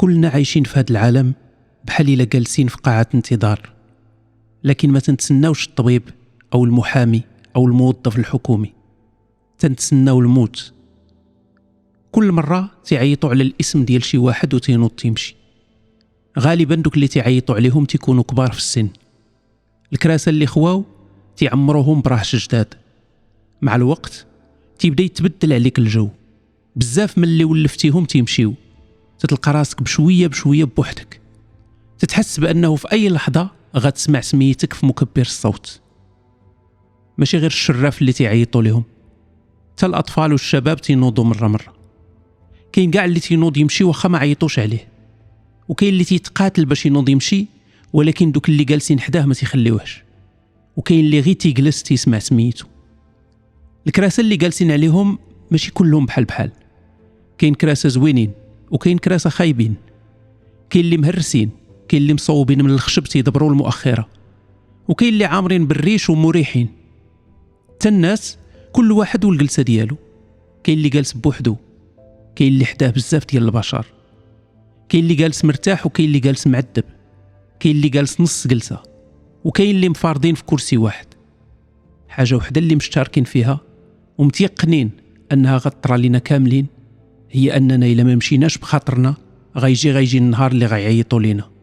كلنا عايشين في هذا العالم بحال إلا جالسين في قاعة انتظار. لكن ما تنتسناوش الطبيب أو المحامي أو الموظف الحكومي. تنتسناو الموت. كل مرة تيعيطوا على الاسم ديال شي واحد وتينوض تيمشي. غالبا دوك اللي تيعيطوا عليهم تيكونوا كبار في السن. الكراسة اللي خواو تيعمروهم براحش جداد. مع الوقت تيبدا يتبدل عليك الجو. بزاف من اللي ولفتيهم تيمشيو. تتلقى راسك بشوية بشوية بوحدك. تتحس بأنه في أي لحظة غتسمع سميتك في مكبر الصوت. ماشي غير الشراف اللي تيعيطوا لهم حتى الأطفال والشباب تينوضوا مرة مرة. كاين كاع اللي تينوض يمشي واخا ما عيطوش عليه. وكاين اللي تيتقاتل باش ينوض يمشي ولكن دوك اللي جالسين حداه ما تيخليوهش. وكاين اللي غير تيجلس تيسمع سميتو. الكراسة اللي جالسين عليهم ماشي كلهم بحال بحال. كاين كراسة زوينين. وكاين كراسة خايبين كاين اللي مهرسين كاين اللي مصوبين من الخشب تيدبروا المؤخرة وكاين اللي عامرين بالريش ومريحين. حتى الناس كل واحد والجلسة ديالو. كاين اللي جالس بوحدو كاين اللي حداه بزاف ديال البشر. كاين اللي جالس مرتاح وكاين اللي جالس معذب. كاين اللي جالس نص جلسة وكاين اللي مفارضين في كرسي واحد. حاجة وحدة اللي مشتركين فيها ومتيقنين أنها غطرى لنا كاملين. هي أننا إلا ما مشيناش بخاطرنا غيجي غيجي النهار اللي غيعيطوا لينا.